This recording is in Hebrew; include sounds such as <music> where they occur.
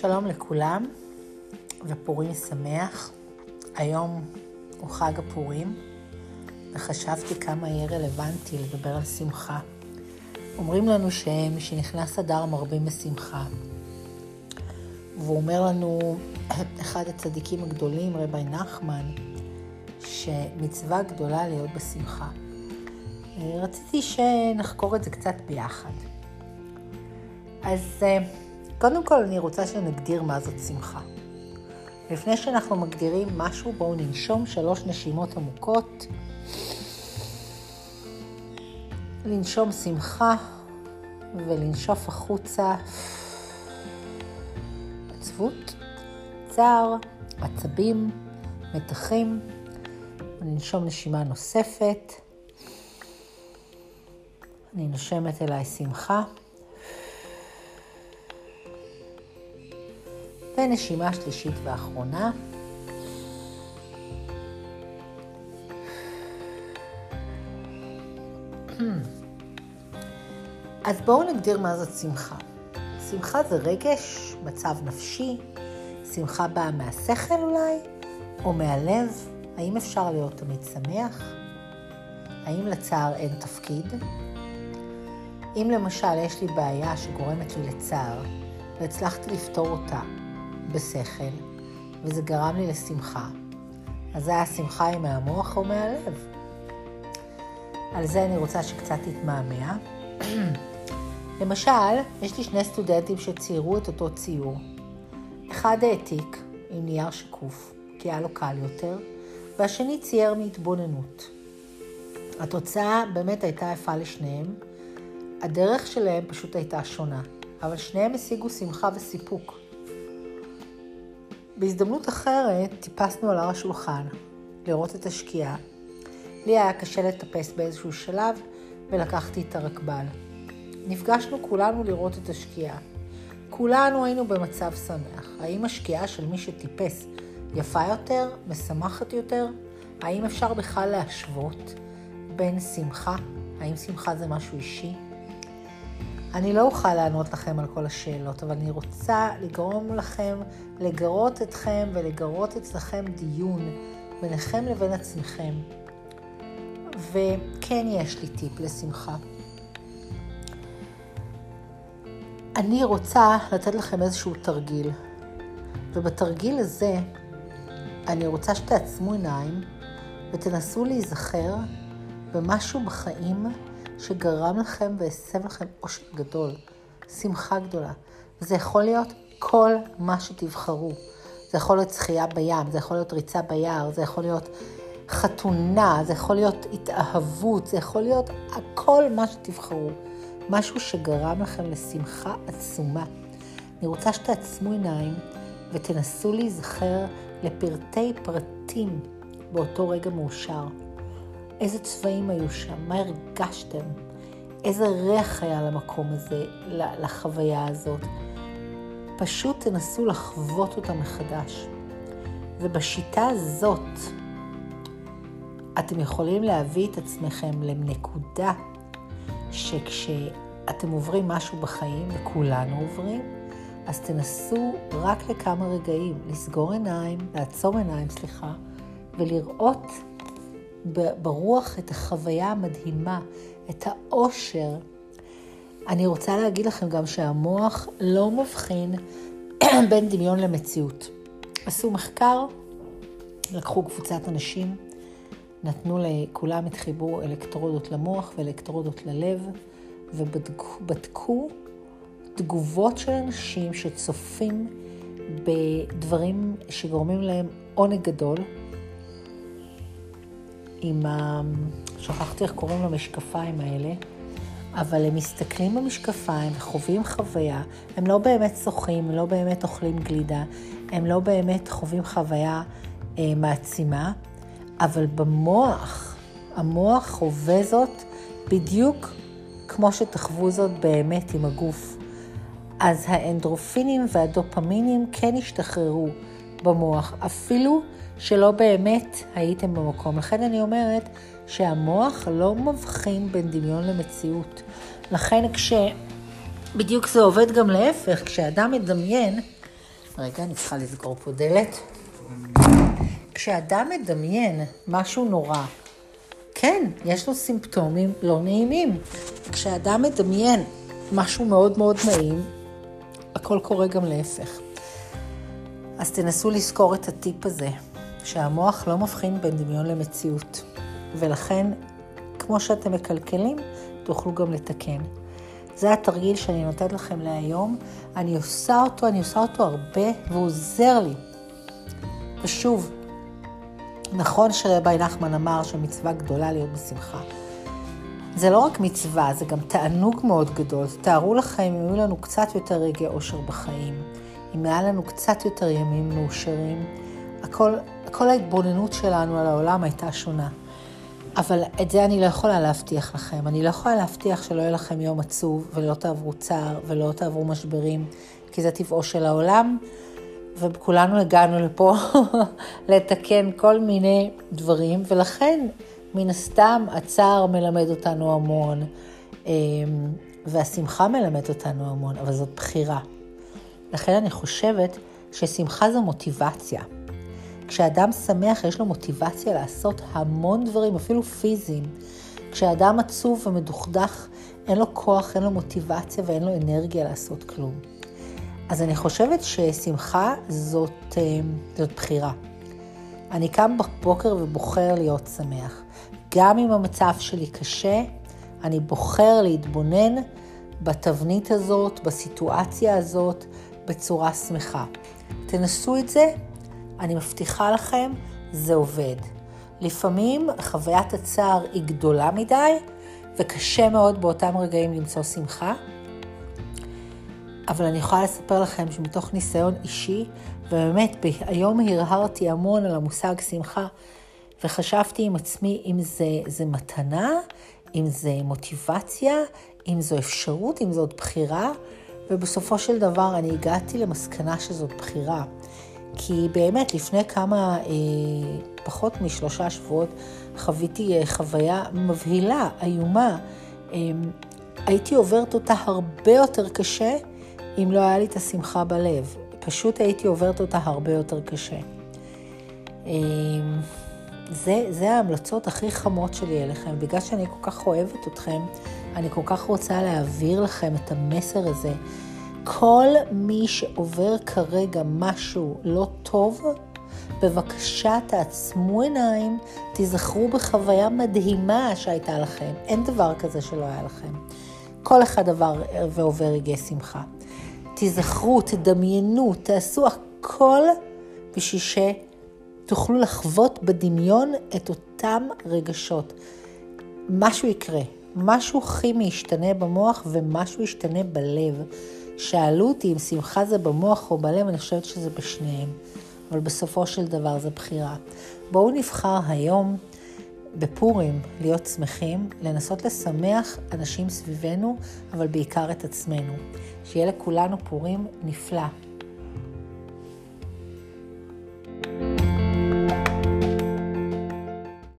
שלום לכולם ופורים שמח. היום הוא חג הפורים וחשבתי כמה יהיה רלוונטי לדבר על שמחה. אומרים לנו שמשנכנס אדר מרבים בשמחה. והוא אומר לנו, אחד הצדיקים הגדולים, רבי נחמן, שמצווה גדולה להיות בשמחה. רציתי שנחקור את זה קצת ביחד. אז קודם כל אני רוצה שנגדיר מה זאת שמחה. לפני שאנחנו מגדירים משהו, בואו ננשום שלוש נשימות עמוקות. לנשום שמחה ולנשוף החוצה עצבות, צער, עצבים, מתחים. לנשום נשימה נוספת. אני נושמת אליי שמחה. ונשימה שלישית ואחרונה. אז בואו נגדיר מה זאת שמחה. שמחה זה רגש, מצב נפשי, שמחה באה מהשכל אולי, או מהלב. האם אפשר להיות תמיד שמח? האם לצער אין תפקיד? אם למשל יש לי בעיה שגורמת לי לצער, והצלחתי לפתור אותה, בשכל, וזה גרם לי לשמחה. אז זה היה שמחה היא מהמוח או מהלב. על זה אני רוצה שקצת תתמהמה. <clears throat> למשל, יש לי שני סטודנטים שציירו את אותו ציור. אחד העתיק עם נייר שקוף, כי היה לו קל יותר, והשני צייר מהתבוננות. התוצאה באמת הייתה יפה לשניהם. הדרך שלהם פשוט הייתה שונה, אבל שניהם השיגו שמחה וסיפוק. בהזדמנות אחרת טיפסנו על הר השולחן לראות את השקיעה. לי היה קשה לטפס באיזשהו שלב ולקחתי את הרכבל. נפגשנו כולנו לראות את השקיעה. כולנו היינו במצב שמח. האם השקיעה של מי שטיפס יפה יותר, משמחת יותר? האם אפשר בכלל להשוות בין שמחה? האם שמחה זה משהו אישי? אני לא אוכל לענות לכם על כל השאלות, אבל אני רוצה לגרום לכם, לגרות אתכם ולגרות אצלכם דיון ביניכם לבין עצמכם. וכן יש לי טיפ לשמחה. אני רוצה לתת לכם איזשהו תרגיל, ובתרגיל הזה אני רוצה שתעצמו עיניים ותנסו להיזכר במשהו בחיים שגרם לכם והסב לכם אושר גדול, שמחה גדולה. זה יכול להיות כל מה שתבחרו. זה יכול להיות שחייה בים, זה יכול להיות ריצה ביער, זה יכול להיות חתונה, זה יכול להיות התאהבות, זה יכול להיות הכל מה שתבחרו. משהו שגרם לכם לשמחה עצומה. אני רוצה שתעצמו עיניים ותנסו להיזכר לפרטי פרטים באותו רגע מאושר. איזה צבעים היו שם, מה הרגשתם, איזה ריח היה למקום הזה, לחוויה הזאת. פשוט תנסו לחוות אותה מחדש. ובשיטה הזאת אתם יכולים להביא את עצמכם לנקודה שכשאתם עוברים משהו בחיים, וכולנו עוברים, אז תנסו רק לכמה רגעים לסגור עיניים, לעצום עיניים, סליחה, ולראות ברוח את החוויה המדהימה, את האושר. אני רוצה להגיד לכם גם שהמוח לא מבחין <clears throat> בין דמיון למציאות. עשו מחקר, לקחו קבוצת אנשים, נתנו לכולם את חיבור אלקטרודות למוח ואלקטרודות ללב, ובדקו תגובות של אנשים שצופים בדברים שגורמים להם עונג גדול, עם ה... שכחתי איך קוראים למשקפיים האלה, אבל הם מסתכלים במשקפיים וחווים חוויה. הם לא באמת שוחים, הם לא באמת אוכלים גלידה, הם לא באמת חווים חוויה אה, מעצימה, אבל במוח, המוח חווה זאת בדיוק כמו שתחוו זאת באמת עם הגוף. אז האנדרופינים והדופמינים כן השתחררו במוח, אפילו שלא באמת הייתם במקום. לכן אני אומרת שהמוח לא מבחין בין דמיון למציאות. לכן כש... בדיוק זה עובד גם להפך, כשאדם מדמיין, רגע, אני צריכה לסגור פה דלת. כשאדם מדמיין משהו נורא, כן, יש לו סימפטומים לא נעימים. כשאדם מדמיין משהו מאוד מאוד נעים, הכל קורה גם להפך. אז תנסו לזכור את הטיפ הזה, שהמוח לא מבחין בין דמיון למציאות, ולכן, כמו שאתם מקלקלים, תוכלו גם לתקן. זה התרגיל שאני נותנת לכם להיום. אני עושה אותו, אני עושה אותו הרבה, והוא עוזר לי. ושוב, נכון שרבי נחמן אמר שמצווה גדולה להיות בשמחה. זה לא רק מצווה, זה גם תענוג מאוד גדול. תארו לכם אם היו לנו קצת יותר רגעי אושר בחיים, אם היה לנו קצת יותר ימים מאושרים, הכל, כל ההתבוננות שלנו על העולם הייתה שונה. אבל את זה אני לא יכולה להבטיח לכם. אני לא יכולה להבטיח שלא יהיה לכם יום עצוב, ולא תעברו צער, ולא תעברו משברים, כי זה טבעו של העולם, וכולנו הגענו לפה <laughs> לתקן כל מיני דברים, ולכן, מן הסתם, הצער מלמד אותנו המון, אמ, והשמחה מלמד אותנו המון, אבל זאת בחירה. לכן אני חושבת ששמחה זו מוטיבציה. כשאדם שמח יש לו מוטיבציה לעשות המון דברים, אפילו פיזיים. כשאדם עצוב ומדוכדך, אין לו כוח, אין לו מוטיבציה ואין לו אנרגיה לעשות כלום. אז אני חושבת ששמחה זאת, אה, זאת בחירה. אני קם בבוקר ובוחר להיות שמח. גם אם המצב שלי קשה, אני בוחר להתבונן בתבנית הזאת, בסיטואציה הזאת, בצורה שמחה. תנסו את זה, אני מבטיחה לכם, זה עובד. לפעמים חוויית הצער היא גדולה מדי, וקשה מאוד באותם רגעים למצוא שמחה. אבל אני יכולה לספר לכם שמתוך ניסיון אישי, ובאמת היום הרהרתי המון על המושג שמחה, וחשבתי עם עצמי אם זה, זה מתנה, אם זה מוטיבציה, אם זו אפשרות, אם זאת בחירה, ובסופו של דבר אני הגעתי למסקנה שזאת בחירה. כי באמת, לפני כמה, אה, פחות משלושה שבועות, חוויתי אה, חוויה מבהילה, איומה. אה, הייתי עוברת אותה הרבה יותר קשה אם לא היה לי את השמחה בלב. פשוט הייתי עוברת אותה הרבה יותר קשה. אה, זה, זה ההמלצות הכי חמות שלי אליכם. בגלל שאני כל כך אוהבת אתכם, אני כל כך רוצה להעביר לכם את המסר הזה. כל מי שעובר כרגע משהו לא טוב, בבקשה תעצמו עיניים, תיזכרו בחוויה מדהימה שהייתה לכם. אין דבר כזה שלא היה לכם. כל אחד עבר ועובר רגעי שמחה. תיזכרו, תדמיינו, תעשו הכל בשביל שתוכלו לחוות בדמיון את אותם רגשות. משהו יקרה, משהו כימי ישתנה במוח ומשהו ישתנה בלב. שאלו אותי אם שמחה זה במוח או בלב, אני חושבת שזה בשניהם. אבל בסופו של דבר זה בחירה. בואו נבחר היום בפורים להיות שמחים, לנסות לשמח אנשים סביבנו, אבל בעיקר את עצמנו. שיהיה לכולנו פורים נפלא.